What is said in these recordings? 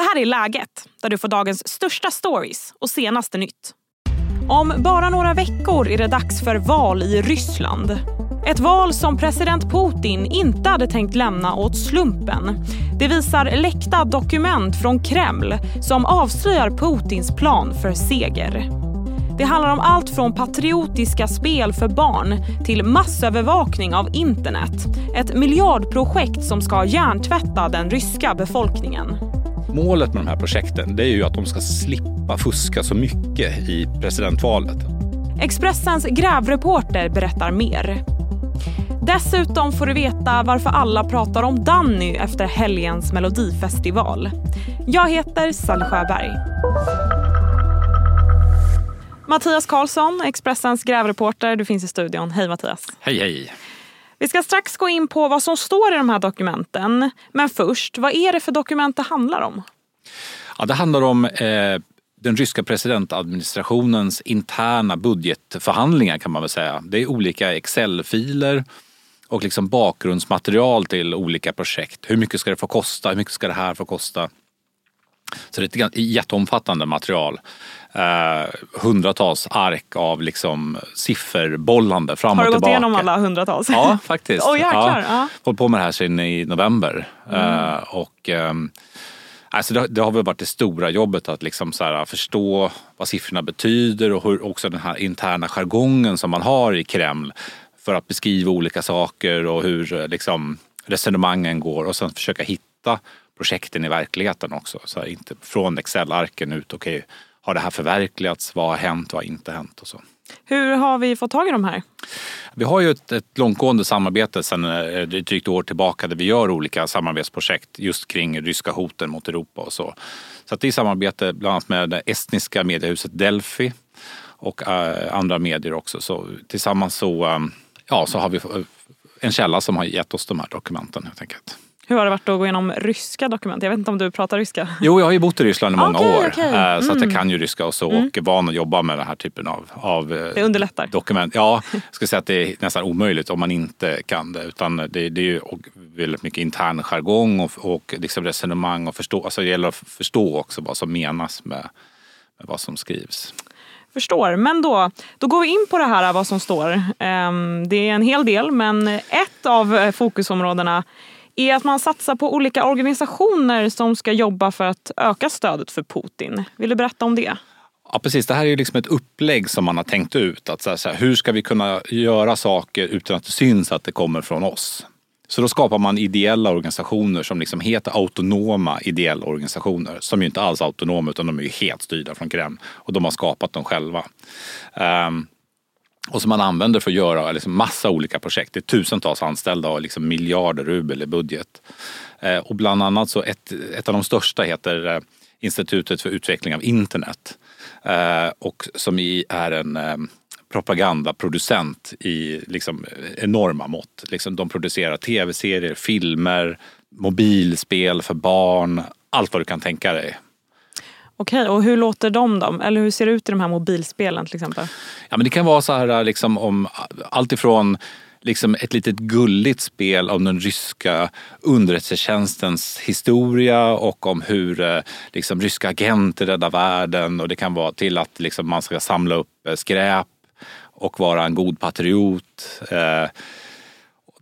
Det här är Läget, där du får dagens största stories och senaste nytt. Om bara några veckor är det dags för val i Ryssland. Ett val som president Putin inte hade tänkt lämna åt slumpen. Det visar läckta dokument från Kreml som avslöjar Putins plan för seger. Det handlar om allt från patriotiska spel för barn till massövervakning av internet. Ett miljardprojekt som ska hjärntvätta den ryska befolkningen. Målet med de här projekten det är ju att de ska slippa fuska så mycket i presidentvalet. Expressens grävreporter berättar mer. Dessutom får du veta varför alla pratar om Danny efter helgens melodifestival. Jag heter Sally Sjöberg. Mattias Karlsson, Expressens grävreporter. Du finns i studion. Hej Mattias. Hej hej. Vi ska strax gå in på vad som står i de här dokumenten. Men först, vad är det för dokument det handlar om? Ja, det handlar om eh, den ryska presidentadministrationens interna budgetförhandlingar kan man väl säga. Det är olika Excel-filer och liksom bakgrundsmaterial till olika projekt. Hur mycket ska det få kosta? Hur mycket ska det här få kosta? Så det är ett jätteomfattande material. Eh, hundratals ark av liksom sifferbollande fram och tillbaka. Har du gått igenom alla hundratals? Ja, faktiskt. oh, jäklar. Ja. Hållit på med det här sedan i november. Mm. Eh, och, eh, alltså det, det, har väl varit det stora jobbet att liksom så här, förstå vad siffrorna betyder och hur också den här interna jargongen som man har i Kreml för att beskriva olika saker och hur eh, liksom, resonemangen går och sen försöka hitta projekten i verkligheten också. Så här, inte från Excel-arken ut, okej, okay, har det här förverkligats? Vad har hänt? Vad har inte hänt? Och så. Hur har vi fått tag i de här? Vi har ju ett, ett långtgående samarbete sedan eh, drygt år tillbaka där vi gör olika samarbetsprojekt just kring ryska hoten mot Europa och så. Så att det är samarbete bland annat med det estniska mediehuset Delphi och äh, andra medier också. Så tillsammans så, äh, ja, så har vi en källa som har gett oss de här dokumenten helt enkelt. Hur har det varit att gå igenom ryska dokument? Jag vet inte om du pratar ryska? Jo, jag har ju bott i Ryssland i många okay, år. Okay. Mm. Så att jag mm. kan ju ryska och så mm. och är van att jobba med den här typen av, av eh, det underlättar. dokument. Ja, jag skulle säga att det är nästan omöjligt om man inte kan det. Utan det, det är ju väldigt mycket intern jargong och, och liksom resonemang och förstå. Alltså det gäller att förstå också vad som menas med, med vad som skrivs. Förstår. Men då, då går vi in på det här vad som står. Ehm, det är en hel del men ett av fokusområdena är att man satsar på olika organisationer som ska jobba för att öka stödet för Putin. Vill du berätta om det? Ja precis, det här är ju liksom ett upplägg som man har tänkt ut. Att så här, hur ska vi kunna göra saker utan att det syns att det kommer från oss? Så då skapar man ideella organisationer som liksom heter autonoma ideella organisationer. Som ju inte alls är autonoma utan de är ju helt styrda från Kreml. Och de har skapat dem själva. Um, och som man använder för att göra liksom massa olika projekt. Det är tusentals anställda och liksom miljarder rubel i budget. Eh, och bland annat så ett, ett av de största heter eh, Institutet för utveckling av internet. Eh, och som är en propagandaproducent i liksom enorma mått. Liksom de producerar tv-serier, filmer, mobilspel för barn, allt vad du kan tänka dig. Okej, och hur låter de då? Eller hur ser det ut i de här mobilspelen till exempel? Ja, men det kan vara så här äh, liksom om äh, allt ifrån liksom ett litet gulligt spel om den ryska underrättelsetjänstens historia och om hur äh, liksom, ryska agenter räddar världen och det kan vara till att liksom, man ska samla upp skräp och vara en god patriot. Eh,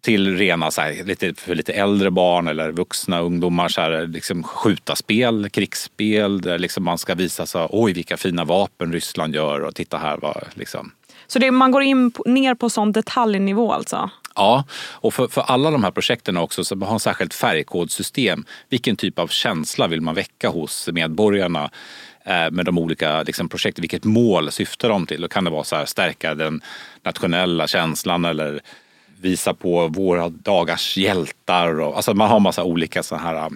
till rena så här, lite, för lite äldre barn eller vuxna ungdomar så här, liksom skjuta spel, krigsspel där liksom man ska visa så oj vilka fina vapen Ryssland gör och titta här vad liksom. Så det, man går in ner på sån detaljnivå alltså? Ja, och för, för alla de här projekten också så man har ett särskilt färgkodsystem. Vilken typ av känsla vill man väcka hos medborgarna? Eh, med de olika liksom, projekten. Vilket mål syftar de till? Då kan det vara så här, stärka den nationella känslan eller visa på våra dagars hjältar. Och, alltså man har massa olika sådana här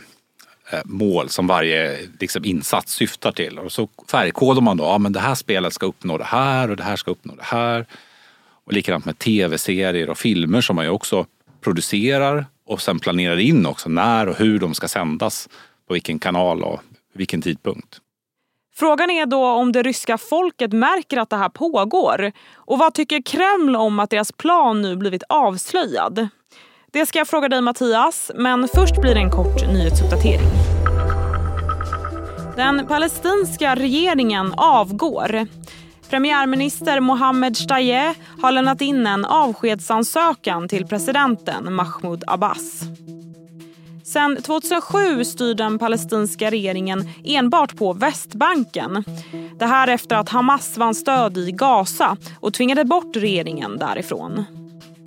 eh, mål som varje liksom, insats syftar till. Och så färgkodar man då, ja men det här spelet ska uppnå det här och det här ska uppnå det här. Och likadant med tv-serier och filmer som man ju också producerar och sen planerar in också när och hur de ska sändas. På vilken kanal och vilken tidpunkt. Frågan är då om det ryska folket märker att det här pågår. Och vad tycker Kreml om att deras plan nu blivit avslöjad? Det ska jag fråga dig Mattias, men först blir det en kort nyhetsuppdatering. Den palestinska regeringen avgår. Premiärminister Mohammed Shtayyeh har lämnat in en avskedsansökan till presidenten Mahmoud Abbas. Sen 2007 styr den palestinska regeringen enbart på Västbanken. Det här efter att Hamas vann stöd i Gaza och tvingade bort regeringen därifrån.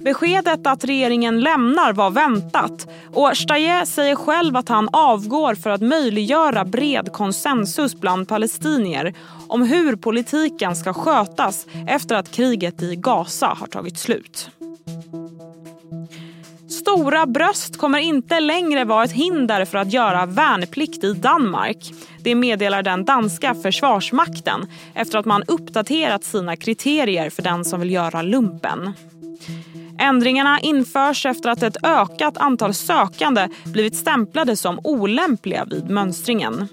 Beskedet att regeringen lämnar var väntat och Shtayyeh säger själv att han avgår för att möjliggöra bred konsensus bland palestinier om hur politiken ska skötas efter att kriget i Gaza har tagit slut. Stora bröst kommer inte längre vara ett hinder för att göra värnplikt i Danmark. Det meddelar den danska försvarsmakten efter att man uppdaterat sina kriterier för den som vill göra lumpen. Ändringarna införs efter att ett ökat antal sökande blivit stämplade som olämpliga vid mönstringen.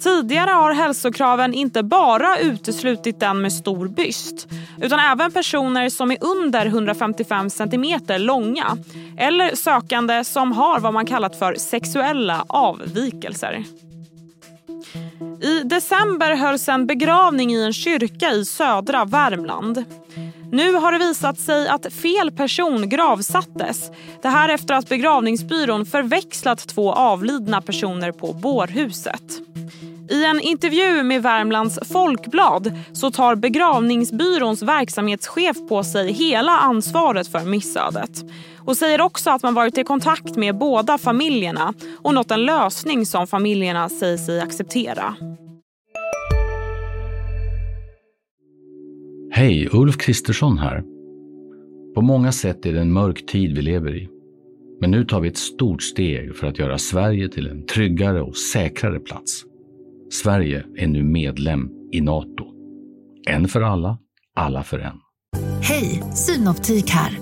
Tidigare har hälsokraven inte bara uteslutit den med stor byst utan även personer som är under 155 centimeter långa eller sökande som har vad man kallat för sexuella avvikelser. I december hölls en begravning i en kyrka i södra Värmland. Nu har det visat sig att fel person gravsattes. Det här efter att begravningsbyrån förväxlat två avlidna personer på bårhuset. I en intervju med Värmlands Folkblad så tar begravningsbyråns verksamhetschef på sig hela ansvaret för missödet och säger också att man varit i kontakt med båda familjerna och nått en lösning som familjerna säger sig acceptera. Hej, Ulf Kristersson här. På många sätt är det en mörk tid vi lever i. Men nu tar vi ett stort steg för att göra Sverige till en tryggare och säkrare plats. Sverige är nu medlem i Nato. En för alla, alla för en. Hej, Synoptik här.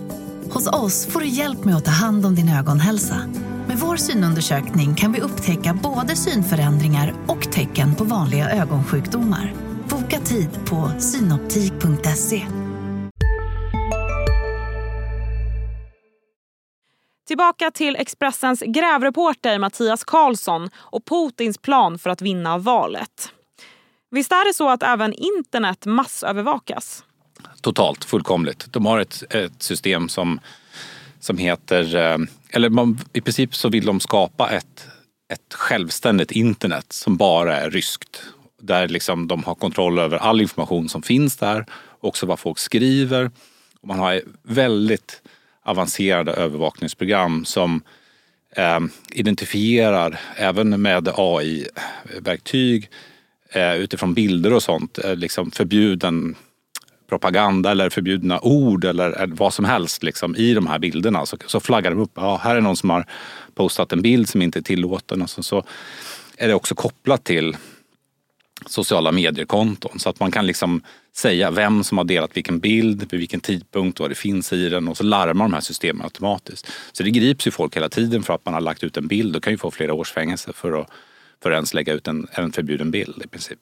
Hos oss får du hjälp med att ta hand om din ögonhälsa. Med vår synundersökning kan vi upptäcka både synförändringar och tecken på vanliga ögonsjukdomar. Boka tid på synoptik.se. Tillbaka till Expressens grävreporter Mattias Karlsson och Putins plan för att vinna valet. Visst är det så att även internet massövervakas? Totalt, fullkomligt. De har ett, ett system som, som heter... Eh, eller man, i princip så vill de skapa ett, ett självständigt internet som bara är ryskt. Där liksom de har kontroll över all information som finns där, också vad folk skriver. Och man har väldigt avancerade övervakningsprogram som eh, identifierar, även med AI-verktyg, eh, utifrån bilder och sånt, eh, liksom förbjuden propaganda eller förbjudna ord eller eh, vad som helst liksom, i de här bilderna. Så, så flaggar de upp. Ja, här är någon som har postat en bild som inte är tillåten. Och så, så är det också kopplat till sociala mediekonton så att man kan liksom säga vem som har delat vilken bild, vid vilken tidpunkt, vad det finns i den och så larmar de här systemen automatiskt. Så det grips ju folk hela tiden för att man har lagt ut en bild och kan ju få flera års fängelse för att, för att ens lägga ut en, en förbjuden bild i princip.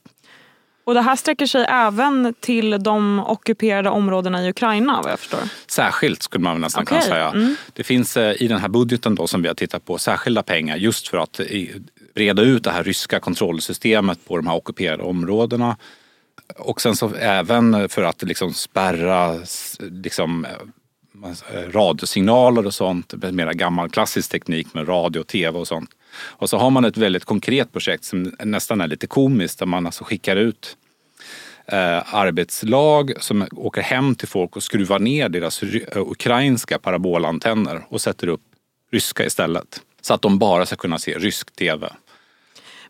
Och det här sträcker sig även till de ockuperade områdena i Ukraina vad jag förstår? Särskilt skulle man nästan Okej, kunna säga. mm. Det finns eh, i den här budgeten då som vi har tittat på särskilda pengar just för att reda breda ut det här ryska kontrollsystemet på de här ockuperade områdena. Och sen så även för att liksom spärra liksom, eh, radiosignaler och sånt. Med mera gammal klassisk teknik med radio och tv och sånt. Och så har man ett väldigt konkret projekt som nästan är lite komiskt där man alltså skickar ut eh, arbetslag som åker hem till folk och skruvar ner deras eh, ukrainska parabolantenner och sätter upp ryska istället. Så att de bara ska kunna se rysk tv.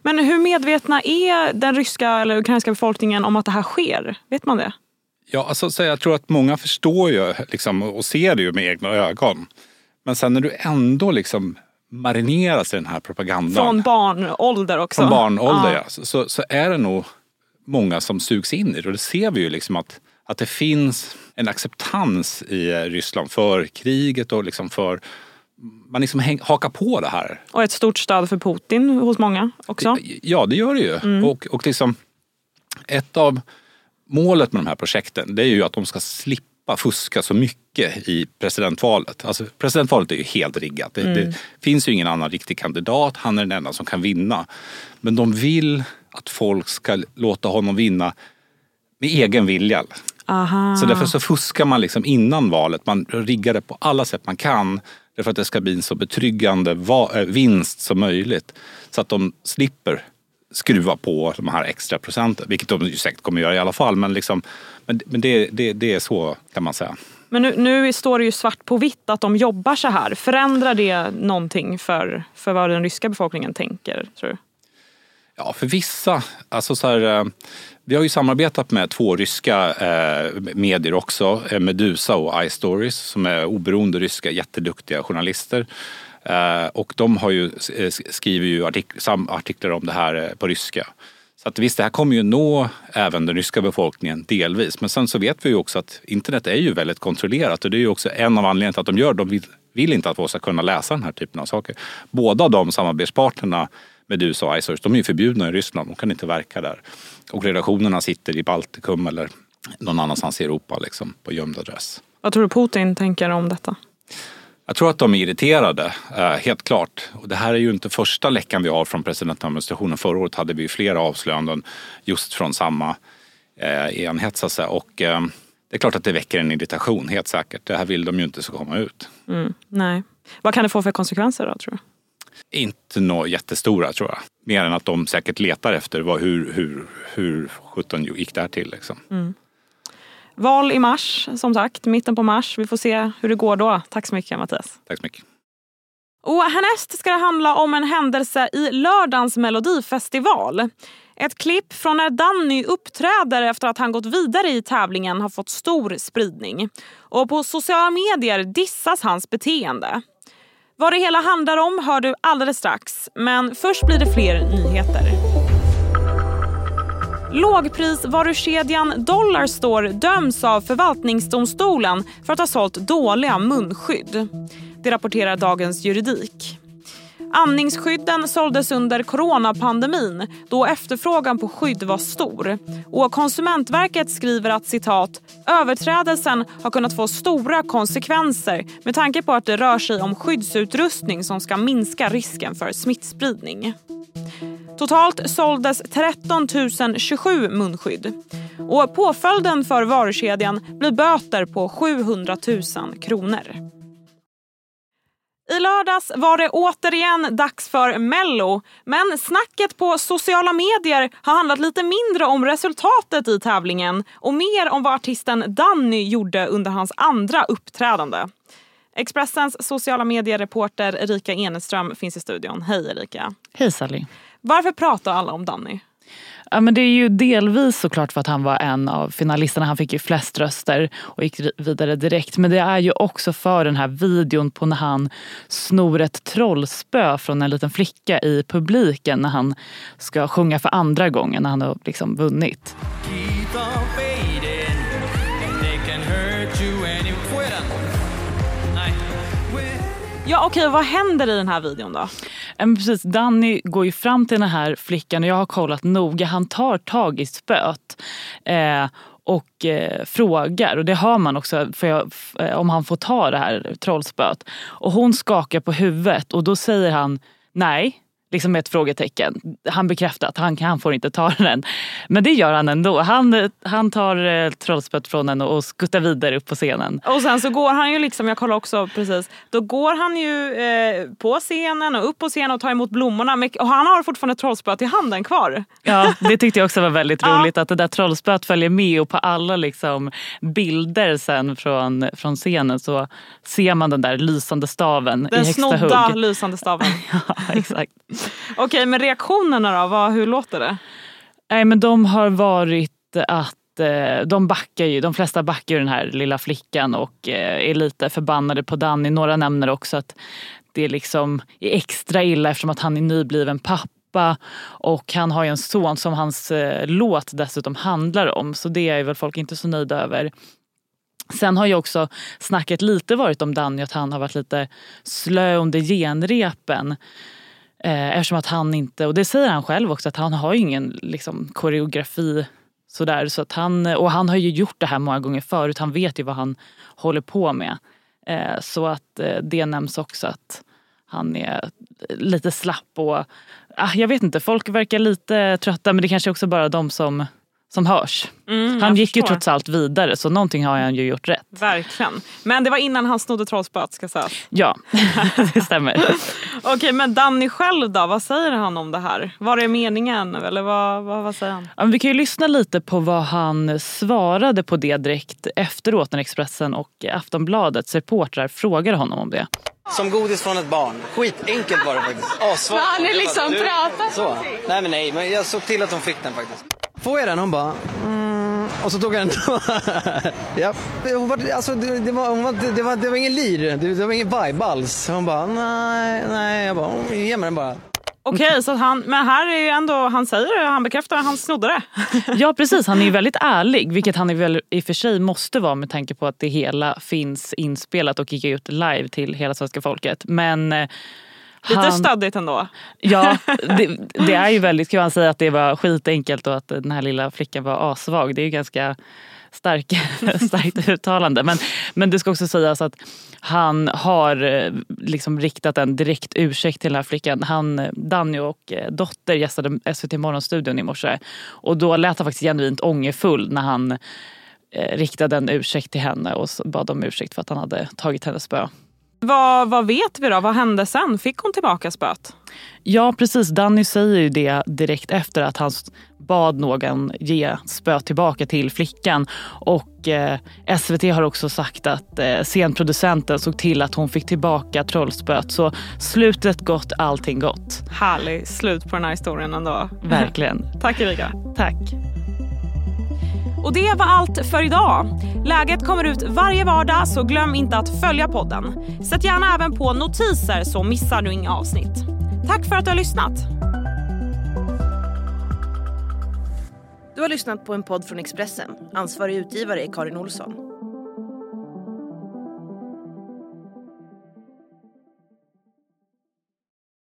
Men hur medvetna är den ryska eller ukrainska befolkningen om att det här sker? Vet man det? Ja, alltså, så jag tror att många förstår ju liksom, och ser det ju med egna ögon. Men sen när du ändå liksom marineras i den här propagandan. Från barnålder också? Från barnålder Ja. ja. Så, så, är det nog många som sugs in i det. Och det ser vi ju liksom att, att det finns en acceptans i eh, Ryssland för kriget och liksom för man liksom häng, hakar på det här. Och ett stort stöd för Putin hos många också. Ja, det gör det ju. Och, och liksom, ett av målet med de här projekten det är ju att de ska slippa fuska så mycket i presidentvalet. Alltså, presidentvalet är ju helt riggat. Det, det finns ju ingen annan riktig kandidat. Han är den enda som kan vinna. Men de vill att folk ska låta honom vinna med egen vilja. Aha. Så därför så fuskar man liksom innan valet. Man riggar det på alla sätt man kan. Därför att det ska bli en så betryggande eh, vinst som möjligt. Så att de slipper skruva på de här extra procenten. Vilket de ju säkert kommer göra i alla fall. Men, liksom, men, men det, det, det är så kan man säga. Men nu, nu står det ju svart på vitt att de jobbar så här. Förändrar det någonting för, för vad den ryska befolkningen tänker, tror du? Ja, för vissa. Alltså så här, eh, vi har ju samarbetat med två ryska eh, medier också. Eh, Medusa och iStories som är oberoende ryska jätteduktiga journalister. Och de har ju, skriver ju artiklar om det här på ryska. Så att visst, det här kommer ju nå även den ryska befolkningen delvis. Men sen så vet vi ju också att internet är ju väldigt kontrollerat och det är ju också en av anledningarna till att de gör det. De vill, vill inte att folk ska kunna läsa den här typen av saker. Båda de samarbetspartnerna Medusa och Isource, de är ju förbjudna i Ryssland. De kan inte verka där. Och redaktionerna sitter i Baltikum eller någon annanstans i Europa liksom, på gömd adress. Vad tror du Putin tänker om detta? Jag tror att de är irriterade, eh, helt klart. Och det här är ju inte första läckan vi har från presidentadministrationen. Förra året hade vi flera avslöjanden just från samma eh, enhet. Så att säga. Och eh, det är klart att det väcker en irritation, helt säkert. Det här vill de ju inte ska komma ut. Mm, nej. Vad kan det få för konsekvenser då, tror du? Inte några jättestora tror jag. Mer än att de säkert letar efter vad, hur, hur, hur sjutton gick det här till. Liksom. Val i mars, som sagt. Mitten på mars. Vi får se hur det går då. Tack så mycket, Mattias. Tack så mycket. Och härnäst ska det handla om en händelse i lördagens melodifestival. Ett klipp från när Danny uppträder efter att han gått vidare i tävlingen har fått stor spridning. Och på sociala medier dissas hans beteende. Vad det hela handlar om hör du alldeles strax. Men först blir det fler nyheter. Lågprisvarukedjan Dollarstore döms av förvaltningsdomstolen för att ha sålt dåliga munskydd. Det rapporterar Dagens Juridik. Andningsskydden såldes under coronapandemin då efterfrågan på skydd var stor. Och Konsumentverket skriver att citat överträdelsen har kunnat få stora konsekvenser med tanke på att det rör sig om skyddsutrustning som ska minska risken för smittspridning. Totalt såldes 13 027 munskydd. Och påföljden för varukedjan blir böter på 700 000 kronor. I lördags var det återigen dags för Mello. Men snacket på sociala medier har handlat lite mindre om resultatet i tävlingen och mer om vad artisten Danny gjorde under hans andra uppträdande. Expressens sociala mediereporter Erika Eneström finns i studion. Hej Erika. Hej Sally. Varför pratar alla om Danny? Ja, men det är ju delvis såklart för att han var en av finalisterna. Han fick ju flest röster och gick vidare direkt. Men det är ju också för den här videon på när han snor ett trollspö från en liten flicka i publiken när han ska sjunga för andra gången när han har liksom vunnit. keep Ja okej, vad händer i den här videon då? Men precis, Danny går ju fram till den här flickan och jag har kollat noga. Han tar tag i spöet eh, och eh, frågar. Och det hör man också för jag, eh, om han får ta det här trollspöet. Och hon skakar på huvudet och då säger han nej. Liksom ett frågetecken. Han bekräftar att han, han får inte ta den. Men det gör han ändå. Han, han tar eh, trollspöet från henne och skuttar vidare upp på scenen. Och sen så går han ju liksom, jag kollar också precis, då går han ju eh, på scenen och upp på scenen och tar emot blommorna. Och han har fortfarande trollspöet i handen kvar. Ja, det tyckte jag också var väldigt roligt att det där trollspöet följer med och på alla liksom bilder sen från, från scenen så ser man den där lysande staven Den i högsta snodda hugg. lysande staven. Ja, exakt. Okej, men reaktionerna då? Vad, hur låter det? Nej, men de har varit att eh, de backar ju, de flesta backar ju den här lilla flickan och eh, är lite förbannade på Danny. Några nämner också att det liksom är extra illa eftersom att han är nybliven pappa och han har ju en son som hans eh, låt dessutom handlar om. Så det är väl folk inte så nöjda över. Sen har ju också snacket lite varit om Danny att han har varit lite slö under genrepen. Eh, eftersom att han inte, och det säger han själv också, att han har ju ingen liksom, koreografi sådär. Så att han, och han har ju gjort det här många gånger förut, han vet ju vad han håller på med. Eh, så att eh, det nämns också att han är lite slapp och ah, jag vet inte, folk verkar lite trötta men det kanske också bara de som, som hörs. Mm, han gick ju förstår. trots allt vidare så någonting har han ju gjort rätt. Verkligen. Men det var innan han snodde trollspöet ska sägas. Ja, det stämmer. Okej, men Danny själv då? Vad säger han om det här? Var det meningen? Eller vad, vad, vad säger han? Ja, men vi kan ju lyssna lite på vad han svarade på det direkt efteråt när Expressen och Aftonbladets reportrar frågade honom om det. Som godis från ett barn. Skitenkelt var det faktiskt. Asvagt. Han är liksom pratat. Så. Nej men nej, men jag såg till att hon fick den faktiskt. Får jag den? Hon bara... Mm. Och så tog jag den. ja. hon var, alltså, det, det, var, hon var, det, var, det var ingen lir, det, det var ingen vibe alls. Hon bara, nej, nej. Jag bara, "Mm, ge mig den bara. Okej, så att han, men här är ju ändå, han säger det, han bekräftar att han snodde det. Ja precis, han är ju väldigt ärlig vilket han är väl i och för sig måste vara med tanke på att det hela finns inspelat och gick ut live till hela svenska folket. Men eh, Lite han, stöddigt ändå. Ja, det, det är ju väldigt, kan man säga att det var skitenkelt och att den här lilla flickan var asvag. Det är ju ganska stark, starkt uttalande. Men, men det ska också sägas att han har eh, liksom riktat en direkt ursäkt till den här flickan. Han, eh, Danny och eh, Dotter gästade SVT Morgonstudion i morse. Och då lät han faktiskt genuint ångerfull när han riktade en ursäkt till henne och bad om ursäkt för att han hade tagit hennes spö. Vad, vad vet vi då? Vad hände sen? Fick hon tillbaka spöet? Ja precis, Danny säger ju det direkt efter att han bad någon ge spö tillbaka till flickan. Och eh, SVT har också sagt att eh, scenproducenten såg till att hon fick tillbaka trollspöet. Så slutet gott, allting gott. Härlig slut på den här historien ändå. Verkligen. Tack Erika. Tack. Och det var allt för idag. Läget kommer ut varje vardag så glöm inte att följa podden. Sätt gärna även på notiser så missar du inga avsnitt. Tack för att du har lyssnat. Du har lyssnat på en podd från Expressen. Ansvarig utgivare är Karin Olsson.